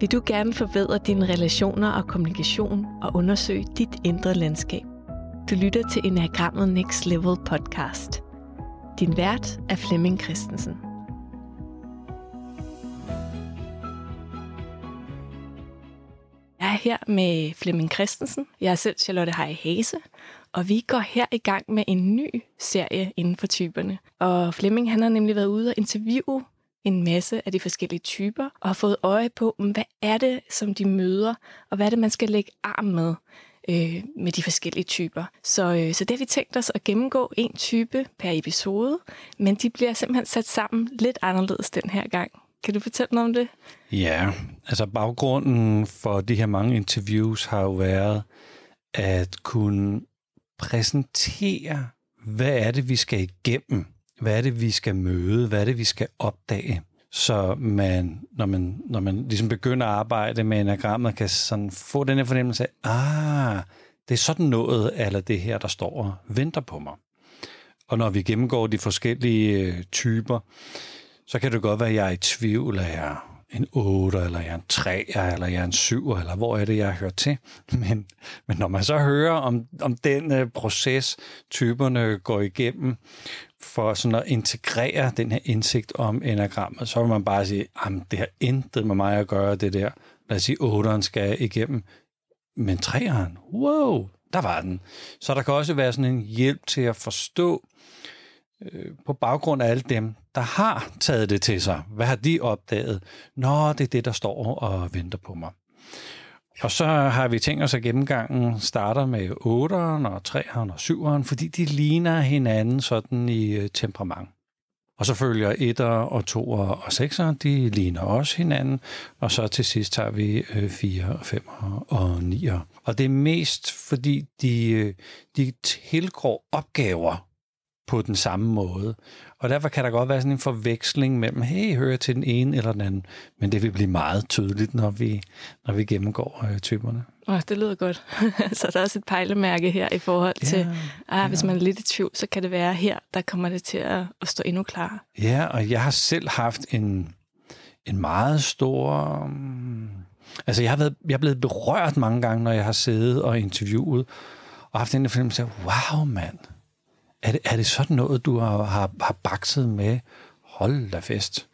Vil du gerne forbedre dine relationer og kommunikation og undersøge dit indre landskab? Du lytter til Enagrammet Next Level podcast. Din vært er Flemming Christensen. Jeg er her med Flemming Christensen. Jeg er selv Charlotte Hej Hase, og vi går her i gang med en ny serie inden for typerne. Og Flemming han har nemlig været ude og interviewe en masse af de forskellige typer, og har fået øje på, mm, hvad er det, som de møder, og hvad er det, man skal lægge arm med øh, med de forskellige typer. Så, øh, så det har vi tænkt os at gennemgå en type per episode, men de bliver simpelthen sat sammen lidt anderledes den her gang. Kan du fortælle noget om det? Ja, altså baggrunden for de her mange interviews har jo været at kunne præsentere, hvad er det, vi skal igennem hvad er det, vi skal møde? Hvad er det, vi skal opdage? Så man, når man, når man ligesom begynder at arbejde med enagrammet, kan sådan få den her fornemmelse af, ah, det er sådan noget, eller det her, der står og venter på mig. Og når vi gennemgår de forskellige øh, typer, så kan det godt være, at jeg er i tvivl, at jeg en 8, eller jeg er en 3, eller jeg er en 7, eller hvor er det, jeg hører til. Men, men når man så hører om, om den uh, proces, typerne går igennem, for sådan at integrere den her indsigt om enagrammet, så vil man bare sige, at det har intet med mig at gøre, det der. Lad os sige, 8'eren skal igennem. Men 3'eren, wow, der var den. Så der kan også være sådan en hjælp til at forstå, øh, på baggrund af alle dem, der har taget det til sig. Hvad har de opdaget? Nå, det er det, der står og venter på mig. Og så har vi tænkt os, at gennemgangen starter med 8'eren og 3'eren og 7'eren, fordi de ligner hinanden sådan i øh, temperament. Og så følger 1'er og 2'er og 6'er, de ligner også hinanden. Og så til sidst tager vi øh, 4, 5 og 9'er. Og det er mest fordi, de, øh, de tilgår opgaver på den samme måde. Og derfor kan der godt være sådan en forveksling mellem, hey, hører til den ene eller den anden. Men det vil blive meget tydeligt, når vi, når vi gennemgår øh, typerne. Oh, det lyder godt. så der er også et pejlemærke her i forhold ja, til, ah, ja. hvis man er lidt i tvivl, så kan det være her, der kommer det til at, at stå endnu klarere. Ja, og jeg har selv haft en, en meget stor... Um, altså, jeg har, været, jeg er blevet berørt mange gange, når jeg har siddet og interviewet, og haft den fornemmelse af, wow, mand, er det, er det sådan noget, du har, har, har bakset med? Hold da fest.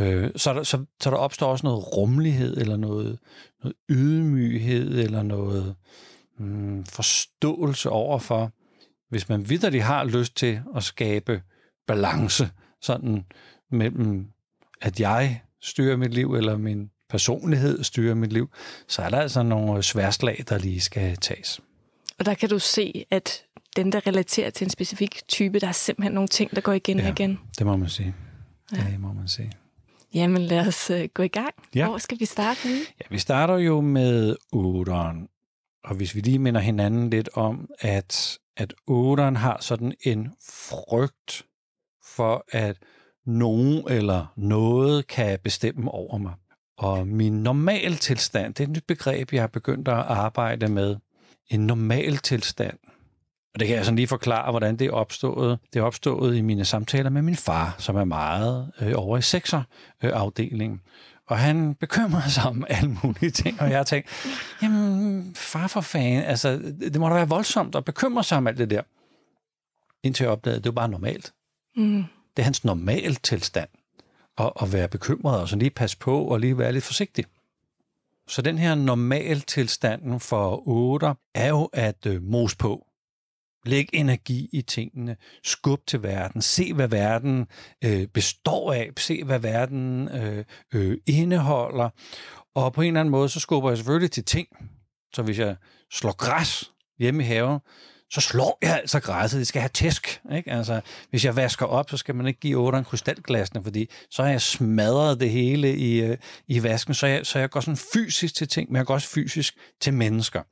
Øh, så, der, så, så der opstår også noget rummelighed, eller noget, noget ydmyghed, eller noget mm, forståelse overfor, hvis man vidderligt har lyst til at skabe balance, sådan mellem, at jeg styrer mit liv, eller min personlighed styrer mit liv, så er der altså nogle sværslag, der lige skal tages. Og der kan du se, at den, der relaterer til en specifik type, der er simpelthen nogle ting, der går igen ja, og igen. det må man sige. Ja. Det må man sige. Jamen lad os uh, gå i gang. Ja. Hvor skal vi starte nu? Ja, vi starter jo med 8'eren. Og hvis vi lige minder hinanden lidt om, at, at 8'eren har sådan en frygt for, at nogen eller noget kan bestemme over mig. Og min normal tilstand, det er et nyt begreb, jeg har begyndt at arbejde med. En normal tilstand, og det kan jeg sådan lige forklare, hvordan det er opstået. Det er opstået i mine samtaler med min far, som er meget øh, over i sekserafdelingen. Og han bekymrer sig om alle mulige ting, og jeg har tænkt, jamen far for fan, altså det må da være voldsomt at bekymre sig om alt det der. Indtil jeg opdagede, at det var bare normalt. Mm. Det er hans normal tilstand at, at være bekymret, og så lige passe på, og lige være lidt forsigtig. Så den her normaltilstanden for otter er jo at øh, på. Læg energi i tingene. Skub til verden. Se, hvad verden øh, består af. Se, hvad verden øh, øh, indeholder. Og på en eller anden måde, så skubber jeg selvfølgelig til ting. Så hvis jeg slår græs hjemme i haven, så slår jeg altså græsset. Det skal have tæsk. Ikke? Altså, hvis jeg vasker op, så skal man ikke give otteren krystalglasene, fordi så har jeg smadret det hele i, øh, i vasken. Så jeg, så jeg går sådan fysisk til ting, men jeg går også fysisk til mennesker.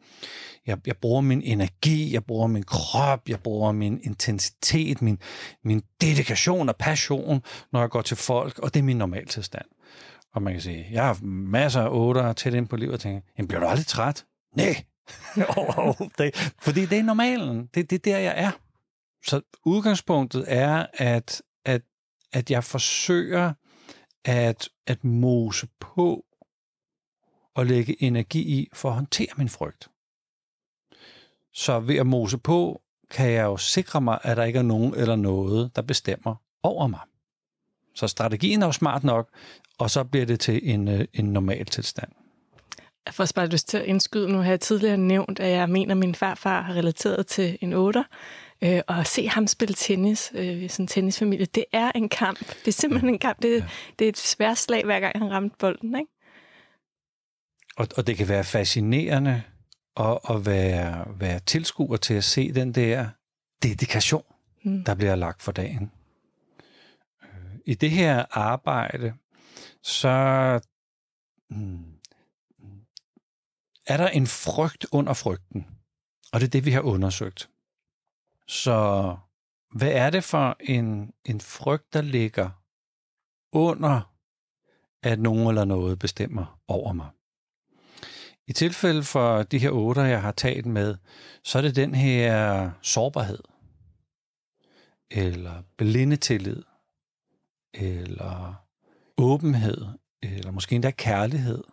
Jeg, jeg bruger min energi, jeg bruger min krop, jeg bruger min intensitet, min, min dedikation og passion, når jeg går til folk, og det er min normaltilstand. Og man kan sige, jeg har masser af otter tæt ind på livet, og tænker, jamen bliver du aldrig træt? Nej, det, fordi det er normalen. Det, det er der, jeg er. Så udgangspunktet er, at, at, at jeg forsøger at, at mose på og lægge energi i for at håndtere min frygt. Så ved at mose på, kan jeg jo sikre mig, at der ikke er nogen eller noget, der bestemmer over mig. Så strategien er jo smart nok, og så bliver det til en, øh, en normal tilstand. Jeg får bare lyst til at indskyde. Nu har jeg tidligere nævnt, at jeg mener, at min farfar har relateret til en otter. Øh, og at se ham spille tennis, øh, sådan en tennisfamilie, det er en kamp. Det er simpelthen en kamp. Det, ja. det er et svært slag, hver gang han ramte bolden. Ikke? Og, og det kan være fascinerende at, at være, være tilskuer til at se den der dedikation, mm. der bliver lagt for dagen. Øh, I det her arbejde, så mm, er der en frygt under frygten. Og det er det, vi har undersøgt. Så hvad er det for en, en frygt, der ligger under, at nogen eller noget bestemmer over mig? I tilfælde for de her otte, jeg har talt med, så er det den her sårbarhed, eller blindetillid, eller åbenhed, eller måske endda kærlighed,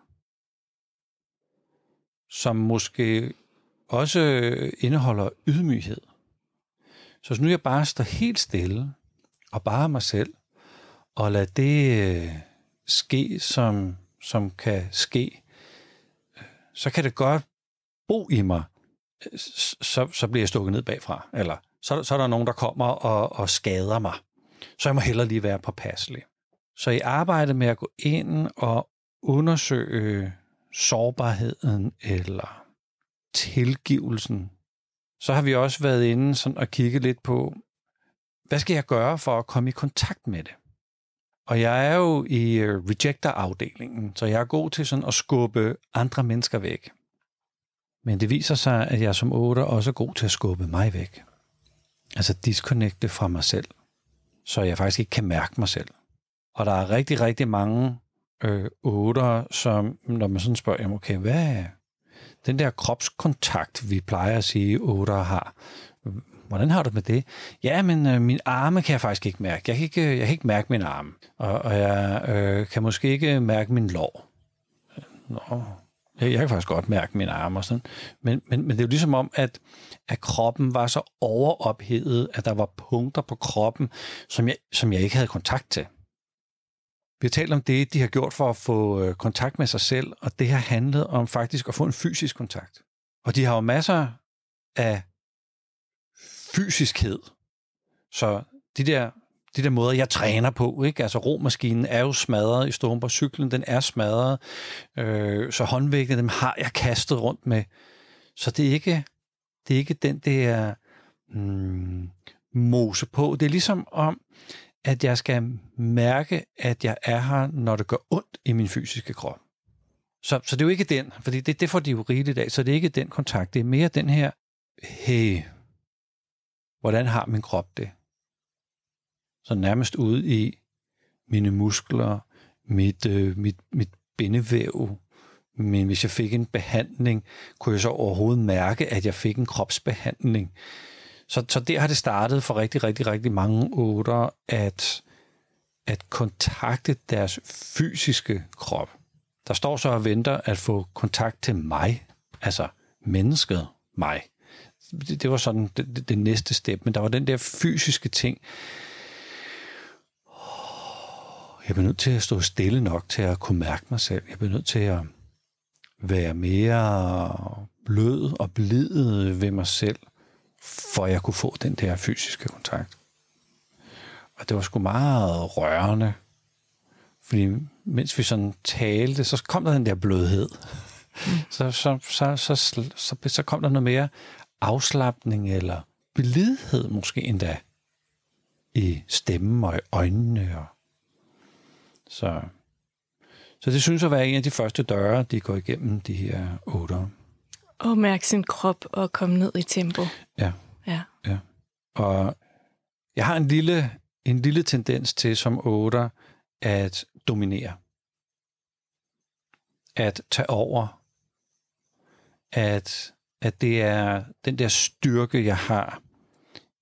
som måske også indeholder ydmyghed. Så nu jeg bare står helt stille og bare mig selv, og lader det øh, ske, som, som kan ske, øh, så kan det godt bo i mig, så, så bliver jeg stukket ned bagfra. Eller så, så er der nogen, der kommer og, og skader mig. Så jeg må hellere lige være påpasselig. Så i arbejdet med at gå ind og undersøge sårbarheden eller tilgivelsen, så har vi også været inde sådan og kigge lidt på, hvad skal jeg gøre for at komme i kontakt med det? Og jeg er jo i øh, rejector-afdelingen, så jeg er god til sådan at skubbe andre mennesker væk. Men det viser sig, at jeg som otter også er god til at skubbe mig væk. Altså disconnecte fra mig selv, så jeg faktisk ikke kan mærke mig selv. Og der er rigtig, rigtig mange øh, otter, som når man sådan spørger, jamen okay, hvad er den der kropskontakt, vi plejer at sige, otter har, hvordan har du med det? Ja, men øh, min arme kan jeg faktisk ikke mærke. Jeg kan ikke, øh, jeg kan ikke mærke min arme, og, og jeg øh, kan måske ikke mærke min lår. Nå, jeg, jeg kan faktisk godt mærke min arme og sådan. Men, men, men det er jo ligesom om, at, at kroppen var så overophedet, at der var punkter på kroppen, som jeg, som jeg ikke havde kontakt til. Vi har talt om det, de har gjort for at få øh, kontakt med sig selv, og det har handlet om faktisk at få en fysisk kontakt. Og de har jo masser af fysiskhed. Så de der, de der måder, jeg træner på, ikke? altså romaskinen er jo smadret i stumper, cyklen den er smadret, øh, så håndvægtene, dem har jeg kastet rundt med. Så det er ikke, det er ikke den der mm, mose på. Det er ligesom om, at jeg skal mærke, at jeg er her, når det gør ondt i min fysiske krop. Så, så det er jo ikke den, for det, det får de jo rigeligt af, så det er ikke den kontakt, det er mere den her, hey, hvordan har min krop det? Så nærmest ude i mine muskler, mit, øh, mit, mit bindevæv, men hvis jeg fik en behandling, kunne jeg så overhovedet mærke, at jeg fik en kropsbehandling. Så, så der har det startet for rigtig, rigtig, rigtig mange otter, at, at kontakte deres fysiske krop. Der står så og venter at få kontakt til mig, altså mennesket mig det, det var sådan det, det, det næste step, men der var den der fysiske ting. Jeg bliver nødt til at stå stille nok til at kunne mærke mig selv. Jeg bliver nødt til at være mere blød og blid ved mig selv, for jeg kunne få den der fysiske kontakt. Og det var sgu meget rørende, fordi mens vi sådan talte, så kom der den der blødhed. Mm. Så, så, så, så, så, så, så kom der noget mere afslappning eller blidhed måske endda i stemmen og i øjnene. Og så, så det synes at være en af de første døre, de går igennem, de her otter. Og mærke sin krop og komme ned i tempo. Ja. Ja. ja. Og jeg har en lille, en lille tendens til som otter at dominere. At tage over. At at det er den der styrke, jeg har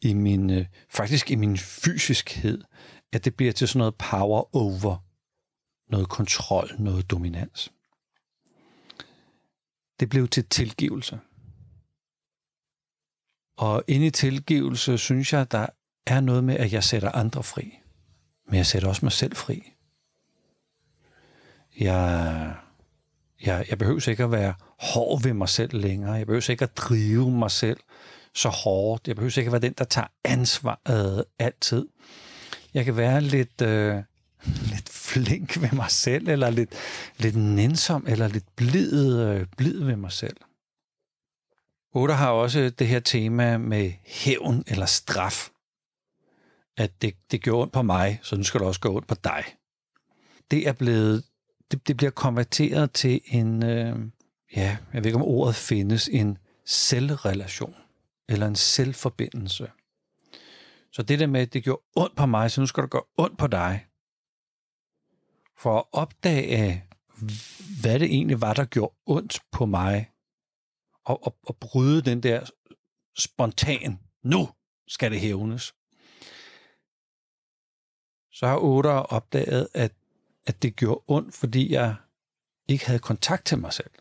i min, øh, faktisk i min fysiskhed, at det bliver til sådan noget power over, noget kontrol, noget dominans det blev til tilgivelse. Og inde i tilgivelse, synes jeg, der er noget med, at jeg sætter andre fri. Men jeg sætter også mig selv fri. Jeg, jeg, jeg behøver ikke at være hård ved mig selv længere. Jeg behøver ikke at drive mig selv så hårdt. Jeg behøver ikke at være den, der tager ansvar altid. Jeg kan være lidt, øh, flink ved mig selv, eller lidt, lidt nænsom, eller lidt blid, øh, blid ved mig selv. Otter har også det her tema med hævn eller straf. At det, det gjorde ondt på mig, så nu skal det også gå ondt på dig. Det er blevet, det, det bliver konverteret til en, øh, ja, jeg ved ikke om ordet findes, en selvrelation eller en selvforbindelse. Så det der med, at det gjorde ondt på mig, så nu skal det gøre ondt på dig. For at opdage, hvad det egentlig var, der gjorde ondt på mig, og, og, og bryde den der spontan, nu skal det hævnes. Så har Otter opdaget, at, at det gjorde ondt, fordi jeg ikke havde kontakt til mig selv.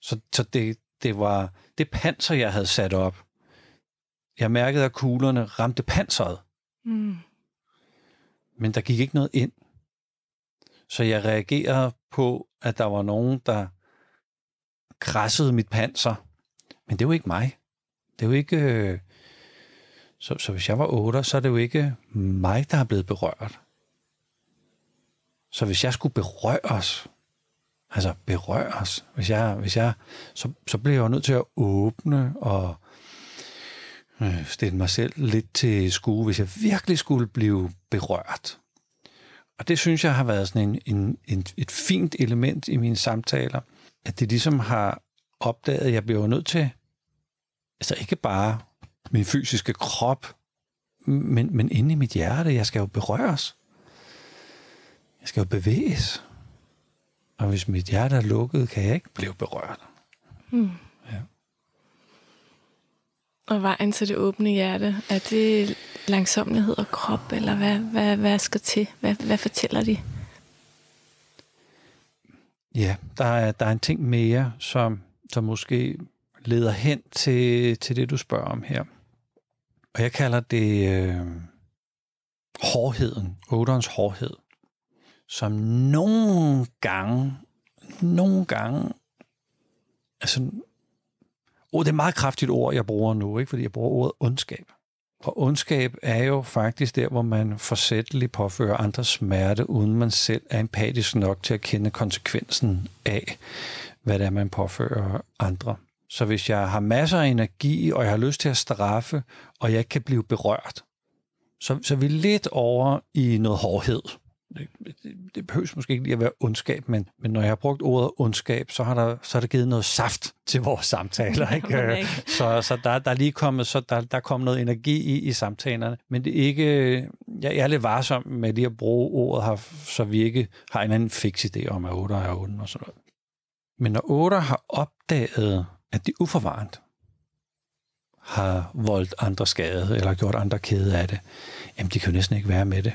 Så, så det, det var det panser, jeg havde sat op. Jeg mærkede, at kuglerne ramte panseret. Mm. Men der gik ikke noget ind. Så jeg reagerede på, at der var nogen, der krassede mit panser. Men det var ikke mig. Det var ikke... Øh, så, så hvis jeg var 8, så er det jo ikke mig, der er blevet berørt. Så hvis jeg skulle berøres, altså berøres, hvis jeg, hvis jeg, så, så blev jeg jo nødt til at åbne og øh, stille mig selv lidt til skue, hvis jeg virkelig skulle blive berørt. Og det synes jeg har været sådan en, en, en, et fint element i mine samtaler, at det ligesom har opdaget, at jeg bliver nødt til, altså ikke bare min fysiske krop, men, men inde i mit hjerte, jeg skal jo berøres. Jeg skal jo bevæges. Og hvis mit hjerte er lukket, kan jeg ikke blive berørt. Hmm. Og vejen til det åbne hjerte, er det langsomlighed og krop, eller hvad, hvad, hvad skal til? Hvad, hvad fortæller de? Ja, der er, der er en ting mere, som, som måske leder hen til, til det, du spørger om her. Og jeg kalder det øh, hårdheden, otterens hårdhed, som nogle gange, nogle gange, altså, oh, det er et meget kraftigt ord, jeg bruger nu, ikke? fordi jeg bruger ordet ondskab. Og ondskab er jo faktisk der, hvor man forsætteligt påfører andre smerte, uden man selv er empatisk nok til at kende konsekvensen af, hvad det er, man påfører andre. Så hvis jeg har masser af energi, og jeg har lyst til at straffe, og jeg ikke kan blive berørt, så, så er vi lidt over i noget hårdhed. Det, det, det behøves måske ikke lige at være ondskab, men, men når jeg har brugt ordet ondskab, så har der, så har der givet noget saft til vores samtaler. Ikke? så så der, der er lige kommet, så der, der er kommet noget energi i, i samtalerne, men det er ikke, jeg, jeg er lidt varsom med lige at bruge ordet her, så vi ikke har en anden fix idé om, at 8 er 8 og sådan noget. Men når 8 har opdaget, at de uforvarende har voldt andre skade, eller gjort andre kede af det, jamen de kan jo næsten ikke være med det.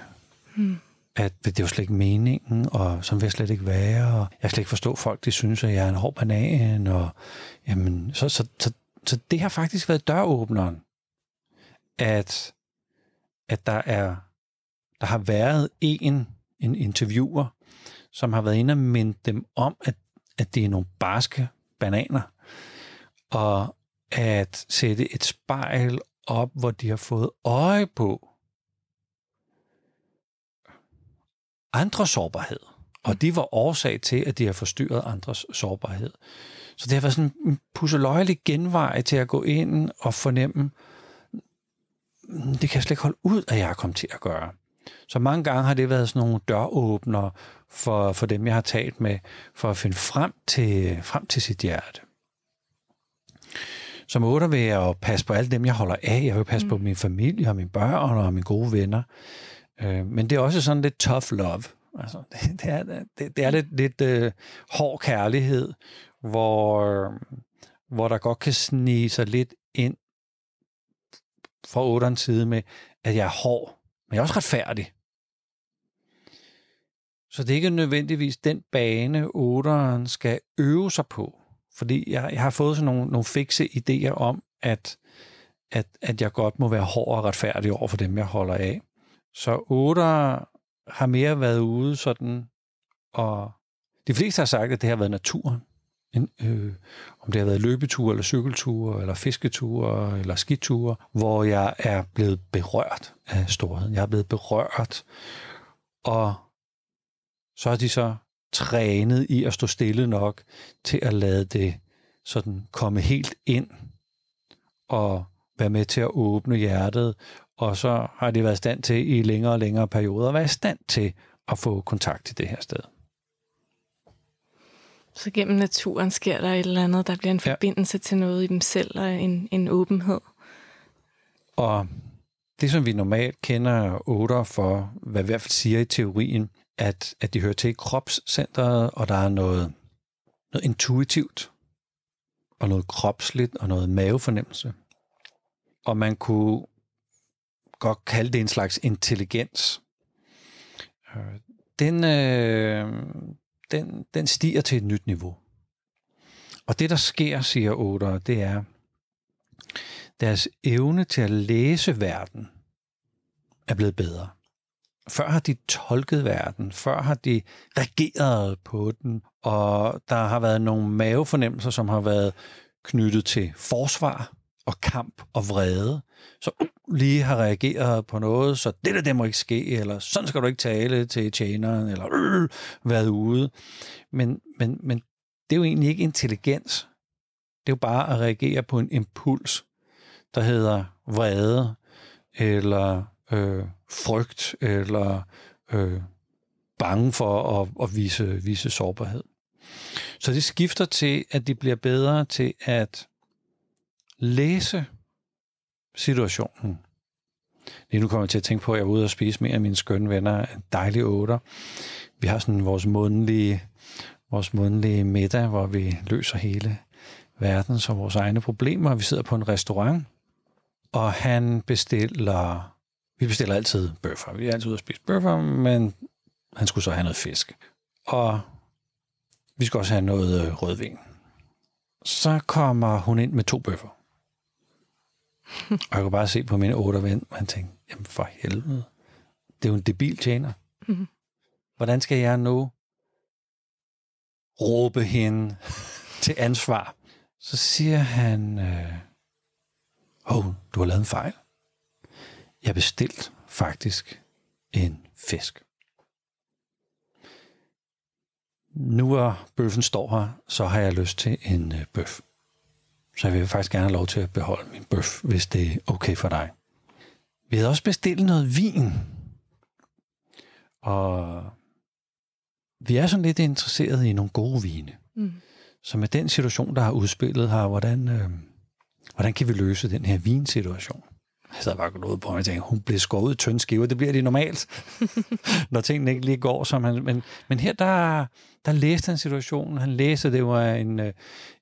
Hmm. At det er jo slet ikke meningen, og som vil jeg slet ikke være, og jeg kan slet ikke forstå folk, de synes, at jeg er en hård banan, og jamen, så, så, så, så det har faktisk været døråbneren, at, at der er der har været en, en interviewer, som har været inde og mindet dem om, at, at det er nogle barske bananer, og at sætte et spejl op, hvor de har fået øje på andres sårbarhed. Og de var årsag til, at de har forstyrret andres sårbarhed. Så det har været sådan en pusseløjelig genvej til at gå ind og fornemme, mm, det kan jeg slet ikke holde ud, at jeg er kommet til at gøre. Så mange gange har det været sådan nogle døråbner for, for dem, jeg har talt med, for at finde frem til, frem til sit hjerte. Som otter vil jeg jo passe på alle dem, jeg holder af. Jeg vil passe mm. på min familie og mine børn og mine gode venner. Øh, men det er også sådan lidt tough love. Altså, det, det, er, det, det er lidt, lidt øh, hård kærlighed, hvor, hvor der godt kan snige sig lidt ind fra otterens side med, at jeg er hård, men jeg er også retfærdig. Så det er ikke nødvendigvis den bane, otteren skal øve sig på. Fordi jeg, jeg har fået sådan nogle, nogle fikse idéer om, at, at, at jeg godt må være hård og retfærdig over for dem, jeg holder af. Så otter har mere været ude sådan, og de fleste har sagt, at det har været naturen. En, øh, om det har været løbeture, eller cykelture, eller fisketure, eller skiture, hvor jeg er blevet berørt af storheden. Jeg er blevet berørt, og så har de så trænet i at stå stille nok til at lade det sådan komme helt ind og være med til at åbne hjertet, og så har de været i stand til i længere og længere perioder at være i stand til at få kontakt til det her sted. Så gennem naturen sker der et eller andet, der bliver en forbindelse ja. til noget i dem selv og en, en åbenhed. Og det, som vi normalt kender otter for, hvad i hvert fald siger i teorien, at, at de hører til i kropscentret, og der er noget, noget intuitivt, og noget kropsligt, og noget mavefornemmelse. Og man kunne godt kalde det en slags intelligens. Øh, den, øh, den, den stiger til et nyt niveau. Og det, der sker, siger Oder, det er, deres evne til at læse verden er blevet bedre. Før har de tolket verden, før har de regeret på den, og der har været nogle mavefornemmelser, som har været knyttet til forsvar og kamp og vrede, så uh, lige har reageret på noget, så det der, det må ikke ske, eller sådan skal du ikke tale til tjeneren, eller øh, været ude. Men, men, men det er jo egentlig ikke intelligens. Det er jo bare at reagere på en impuls, der hedder vrede, eller øh, frygt, eller øh, bange for at, at vise, vise sårbarhed. Så det skifter til, at de bliver bedre til at læse situationen. Lige nu kommer jeg til at tænke på, at jeg er ude og spise mere af mine skønne venner. Dejlige otter. Vi har sådan vores månedlige, vores månedlige middag, hvor vi løser hele verden og vores egne problemer. Vi sidder på en restaurant, og han bestiller... Vi bestiller altid bøffer. Vi er altid ude og spise bøffer, men han skulle så have noget fisk. Og vi skal også have noget øh, rødvin. Så kommer hun ind med to bøffer. og jeg kunne bare se på min otte ven, og han tænkte, jamen for helvede, det er jo en debil tjener. Mm-hmm. Hvordan skal jeg nu råbe hende til ansvar? Så siger han, øh, oh, du har lavet en fejl. Jeg bestilt faktisk en fisk. Nu hvor bøffen står her, så har jeg lyst til en øh, bøf. Så jeg vil faktisk gerne have lov til at beholde min bøf, hvis det er okay for dig. Vi havde også bestilt noget vin. Og vi er sådan lidt interesseret i nogle gode vine. Mm. Så med den situation, der har udspillet her, hvordan, øh, hvordan kan vi løse den her vinsituation? Jeg sad bare gået på, og jeg tænkte, hun blev skåret i tynd skiver. Det bliver det normalt, når tingene ikke lige går som han... Men, men her, der, der læste han situationen. Han læste, det var en, øh,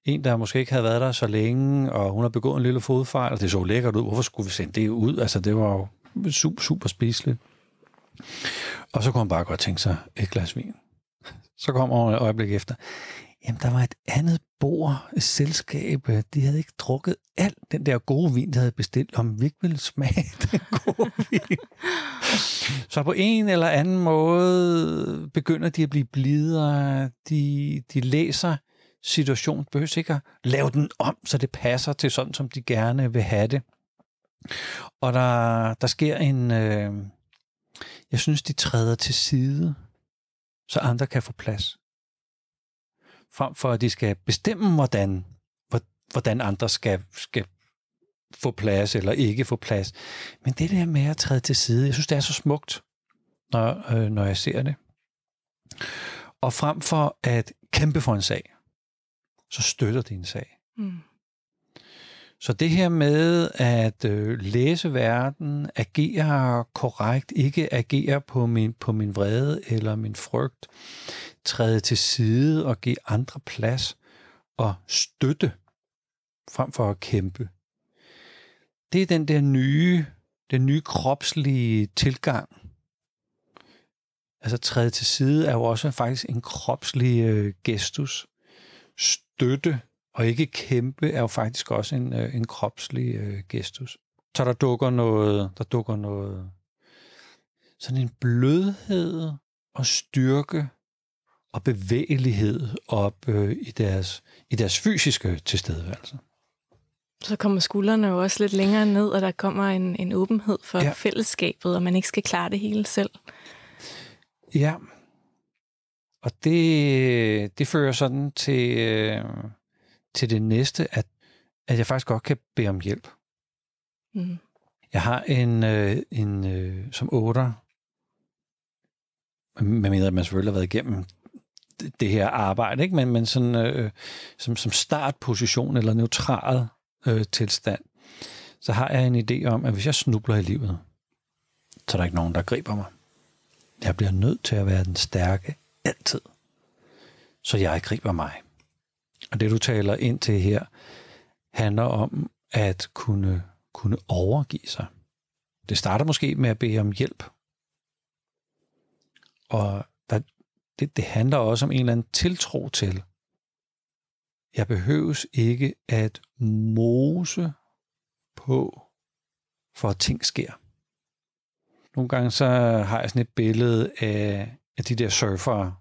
en, der måske ikke havde været der så længe, og hun har begået en lille fodfejl, og det så lækkert ud. Hvorfor skulle vi sende det ud? Altså, det var jo super, super spiseligt. Og så kunne han bare godt tænke sig et glas vin. Så kommer et øjeblik efter. Jamen, der var et andet bord, et selskab. De havde ikke drukket alt den der gode vin, de havde bestilt, om vi ikke ville smage den gode vin. Så på en eller anden måde begynder de at blive blidere. De, de læser situationen, behøver ikke at lave den om, så det passer til sådan, som de gerne vil have det. Og der, der sker en... Øh, jeg synes, de træder til side, så andre kan få plads frem for at de skal bestemme, hvordan, hvordan andre skal, skal få plads eller ikke få plads. Men det der med at træde til side, jeg synes, det er så smukt, når, øh, når jeg ser det. Og frem for at kæmpe for en sag, så støtter det en sag. Mm. Så det her med at øh, læse verden, agere korrekt, ikke agere på min, på min vrede eller min frygt, træde til side og give andre plads og støtte frem for at kæmpe. Det er den der nye, den nye kropslige tilgang Altså træde til side er jo også faktisk en kropslig øh, gestus. Støtte og ikke kæmpe er jo faktisk også en, øh, en kropslig øh, gestus. Så der dukker noget, der dukker noget, sådan en blødhed og styrke og bevægelighed op øh, i, deres, i deres fysiske tilstedeværelse. Så kommer skuldrene jo også lidt længere ned, og der kommer en, en åbenhed for ja. fællesskabet, og man ikke skal klare det hele selv. Ja, og det, det fører sådan til, øh, til det næste, at, at jeg faktisk godt kan bede om hjælp. Mm. Jeg har en, øh, en øh, som otter, med mindre at man selvfølgelig har været igennem det her arbejde, ikke? Men, men sådan, øh, som, som startposition eller neutral øh, tilstand, så har jeg en idé om, at hvis jeg snubler i livet, så er der ikke nogen, der griber mig. Jeg bliver nødt til at være den stærke altid, så jeg griber mig. Og det, du taler ind til her, handler om at kunne, kunne overgive sig. Det starter måske med at bede om hjælp. Og det, det handler også om en eller anden tiltro til, jeg behøves ikke at mose på, for at ting sker. Nogle gange så har jeg sådan et billede af, af de der surfere,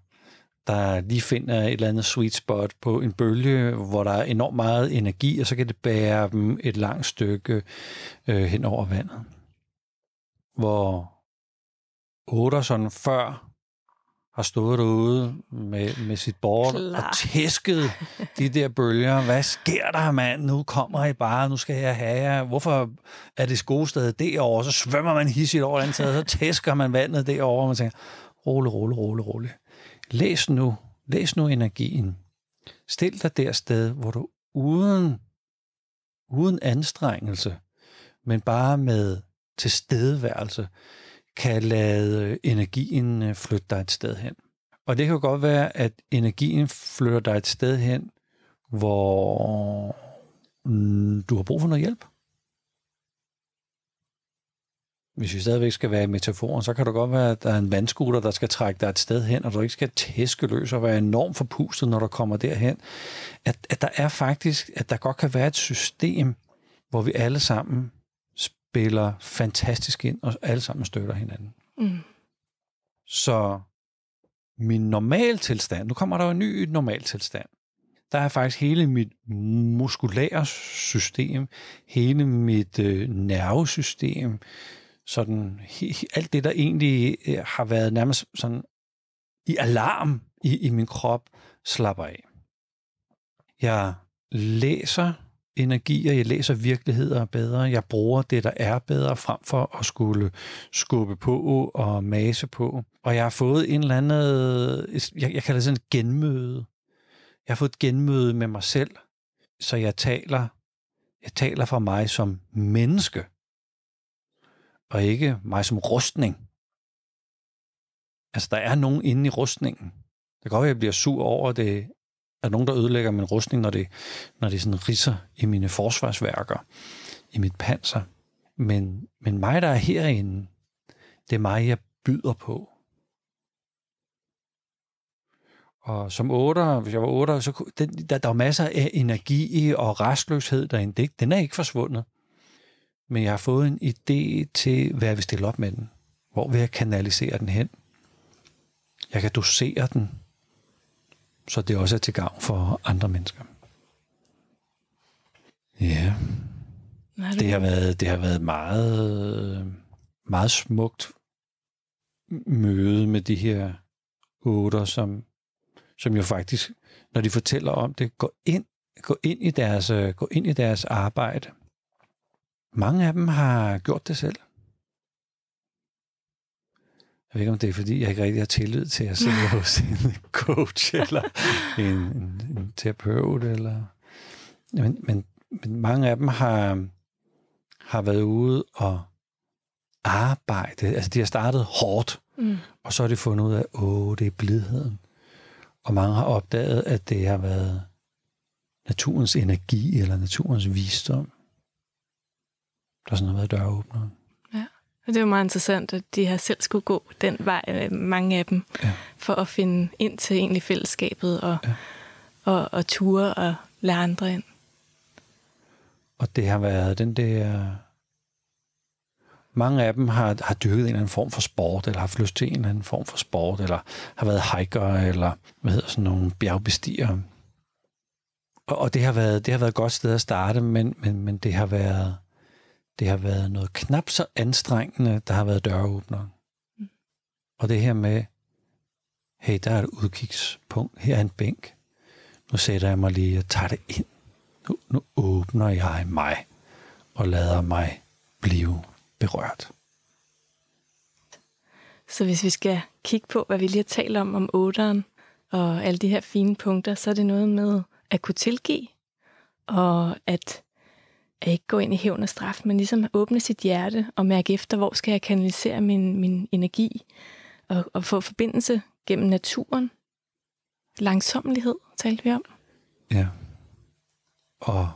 der lige finder et eller andet sweet spot på en bølge, hvor der er enormt meget energi, og så kan det bære dem et langt stykke øh, hen over vandet. Hvor Otterson før har stået derude med, med sit board Klar. og tæsket de der bølger. Hvad sker der, mand? Nu kommer I bare, nu skal jeg have jer. Hvorfor er det skosted derovre? Så svømmer man hissigt over den så tæsker man vandet derovre, og man tænker, rolig, rolig, rolig, rolig. Læs nu, læs nu energien. Stil dig der sted, hvor du uden, uden anstrengelse, men bare med tilstedeværelse, kan lade øh, energien øh, flytte dig et sted hen. Og det kan godt være, at energien flytter dig et sted hen, hvor mm, du har brug for noget hjælp. Hvis vi stadigvæk skal være i metaforen, så kan det godt være, at der er en vandskuter, der skal trække dig et sted hen, og du ikke skal tæske løs og være enormt forpustet, når du kommer derhen. At, at der er faktisk, at der godt kan være et system, hvor vi alle sammen spiller fantastisk ind, og alle sammen støtter hinanden. Mm. Så min normaltilstand, nu kommer der jo en ny normaltilstand, der er faktisk hele mit muskulære system, hele mit øh, nervesystem, sådan he, alt det, der egentlig øh, har været nærmest sådan i alarm i, i min krop, slapper af. Jeg læser energier, jeg læser virkeligheder bedre, jeg bruger det, der er bedre, frem for at skulle skubbe på og mase på. Og jeg har fået en eller anden, jeg, jeg kalder det sådan et genmøde. Jeg har fået et genmøde med mig selv, så jeg taler, jeg taler for mig som menneske, og ikke mig som rustning. Altså, der er nogen inde i rustningen. Det kan godt være, at jeg bliver sur over det, er nogen, der ødelægger min rustning, når det, når det sådan risser i mine forsvarsværker, i mit panser. Men, men mig, der er herinde, det er mig, jeg byder på. Og som otter, hvis jeg var otter, så den, der, der var masser af energi og restløshed derinde. Det, den er ikke forsvundet. Men jeg har fået en idé til, hvad jeg vil stille op med den. Hvor vil jeg kanalisere den hen? Jeg kan dosere den så det også er til gavn for andre mennesker. Ja, det har været, det har været meget, meget smukt møde med de her otter, som, som jo faktisk, når de fortæller om det, går ind, går ind, i, deres, går ind i deres arbejde. Mange af dem har gjort det selv. Jeg ved ikke, om det er, fordi jeg ikke rigtig har tillid til at sidde hos en coach eller en, en, en terapeut. Eller, men, men, men mange af dem har, har været ude og arbejde. Altså, de har startet hårdt, mm. og så har de fundet ud af, åh, det er blidheden. Og mange har opdaget, at det har været naturens energi eller naturens visdom, der sådan har været døråbneren. Det er jo meget interessant, at de har selv skulle gå den vej, øh, mange af dem, ja. for at finde ind til egentlig fællesskabet og, ja. og, og ture og lære andre ind. Og det har været den der... Mange af dem har, har dyrket en eller anden form for sport, eller har haft lyst til en eller anden form for sport, eller har været hiker, eller hvad hedder sådan nogle bjergbestigere. Og, og det har været det har været et godt sted at starte, men, men, men det har været det har været noget knap så anstrengende, der har været døråbner. Mm. Og det her med, hey, der er et udkigspunkt, her er en bænk. Nu sætter jeg mig lige og tager det ind. Nu, nu åbner jeg mig og lader mig blive berørt. Så hvis vi skal kigge på, hvad vi lige har talt om om otteren og alle de her fine punkter, så er det noget med at kunne tilgive, og at, at ikke gå ind i hævn og straf, men ligesom åbne sit hjerte og mærke efter, hvor skal jeg kanalisere min, min energi, og, og få forbindelse gennem naturen. Langsommelighed talte vi om. Ja. Og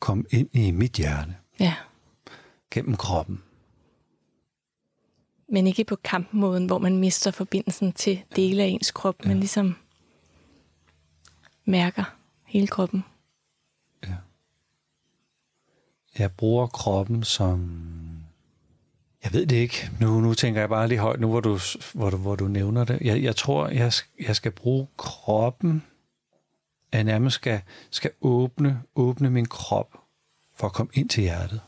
kom ind i mit hjerte. Ja. Gennem kroppen. Men ikke på kampmåden, hvor man mister forbindelsen til dele af ens krop, ja. men ligesom mærker hele kroppen. Ja. Jeg bruger kroppen som... Jeg ved det ikke. Nu, nu tænker jeg bare lige højt, nu hvor du, hvor du, hvor du nævner det. Jeg, jeg tror, jeg, jeg skal bruge kroppen, at jeg nærmest skal, skal åbne, åbne min krop for at komme ind til hjertet.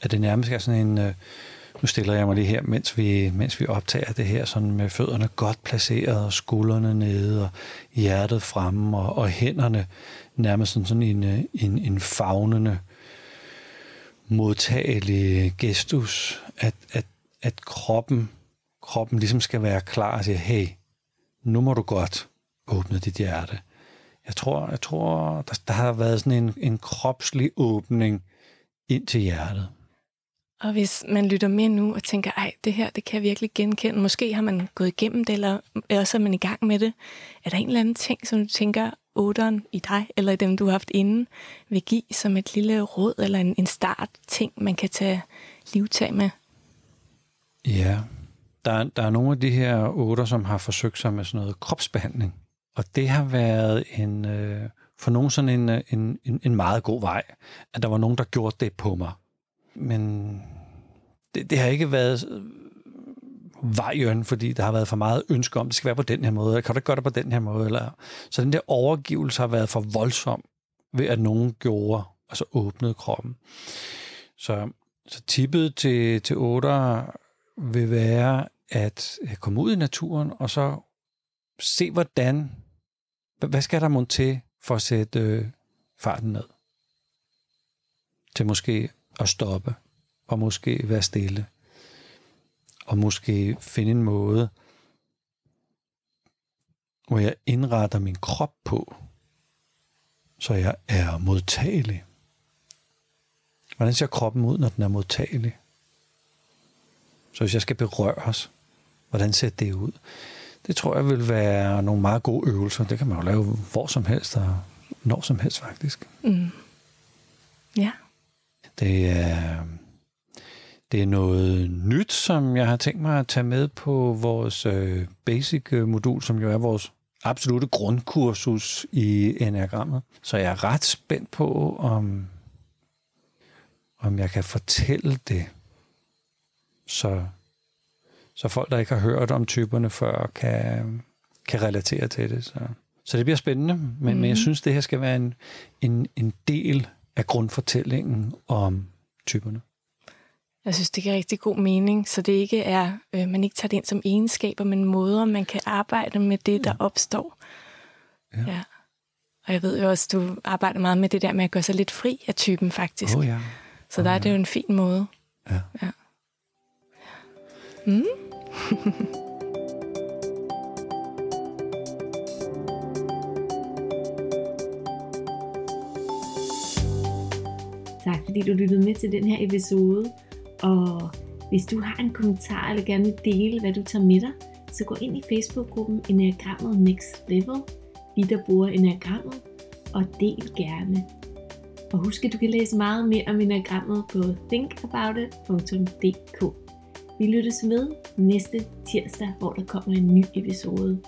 At det nærmest er sådan en... Øh, nu stiller jeg mig lige her, mens vi, mens vi optager det her, sådan med fødderne godt placeret, og skuldrene nede, og hjertet fremme, og, og hænderne nærmest sådan, sådan en, en, en fagnende, modtagelig gestus, at, at, at kroppen, kroppen ligesom skal være klar og sige, hey, nu må du godt åbne dit hjerte. Jeg tror, jeg tror der, der har været sådan en, en kropslig åbning ind til hjertet. Og hvis man lytter med nu og tænker, ej, det her, det kan jeg virkelig genkende. Måske har man gået igennem det, eller også er man i gang med det. Er der en eller anden ting, som du tænker, otteren i dig, eller i dem, du har haft inden, vil give som et lille råd, eller en, en start ting, man kan tage livtag med? Ja, der, der er nogle af de her otter, som har forsøgt sig med sådan noget kropsbehandling. Og det har været en, øh, for nogen sådan en, øh, en, en, en meget god vej, at der var nogen, der gjorde det på mig men det, det har ikke været vejen, fordi der har været for meget ønske om, det skal være på den her måde, kan du ikke gøre det på den her måde? Eller, så den der overgivelse har været for voldsom ved, at nogen gjorde, altså åbnede kroppen. Så, så tippet til, til otter vil være at komme ud i naturen, og så se, hvordan, hvad skal der mon til for at sætte øh, farten ned? Til måske at stoppe, og måske være stille, og måske finde en måde, hvor jeg indretter min krop på, så jeg er modtagelig. Hvordan ser kroppen ud, når den er modtagelig? Så hvis jeg skal berøres, hvordan ser det ud? Det tror jeg vil være nogle meget gode øvelser. Det kan man jo lave hvor som helst og når som helst faktisk. Mm. Ja. Det er, det er noget nyt, som jeg har tænkt mig at tage med på vores øh, basic-modul, som jo er vores absolute grundkursus i enagrammet. Så jeg er ret spændt på, om, om jeg kan fortælle det, så, så folk, der ikke har hørt om typerne før, kan, kan relatere til det. Så, så det bliver spændende, men, mm. men jeg mhm. synes, det her skal være en, en, en del af grundfortællingen om typerne. Jeg synes, det giver rigtig god mening, så det ikke er, øh, man ikke tager det ind som egenskaber, men måder, man kan arbejde med det, der opstår. Ja. ja. Og jeg ved jo også, du arbejder meget med det der med at gøre sig lidt fri af typen, faktisk. Oh, ja. Så oh, der er det jo en fin måde. Ja. ja. Mm. fordi du lyttede med til den her episode. Og hvis du har en kommentar eller gerne vil dele, hvad du tager med dig, så gå ind i Facebook-gruppen Enagrammet Next Level, vi der bruger Enagrammet, og del gerne. Og husk, at du kan læse meget mere om enagrammet på thinkaboutit.dk. Vi lyttes med næste tirsdag, hvor der kommer en ny episode.